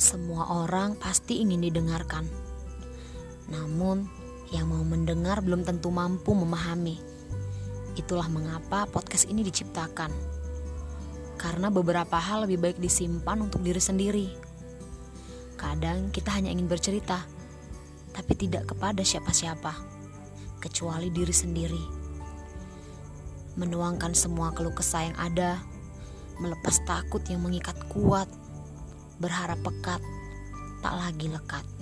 Semua orang pasti ingin didengarkan. Namun, yang mau mendengar belum tentu mampu memahami. Itulah mengapa podcast ini diciptakan. Karena beberapa hal lebih baik disimpan untuk diri sendiri. Kadang kita hanya ingin bercerita, tapi tidak kepada siapa-siapa, kecuali diri sendiri. Menuangkan semua keluh kesah yang ada, melepas takut yang mengikat kuat, berharap pekat, tak lagi lekat.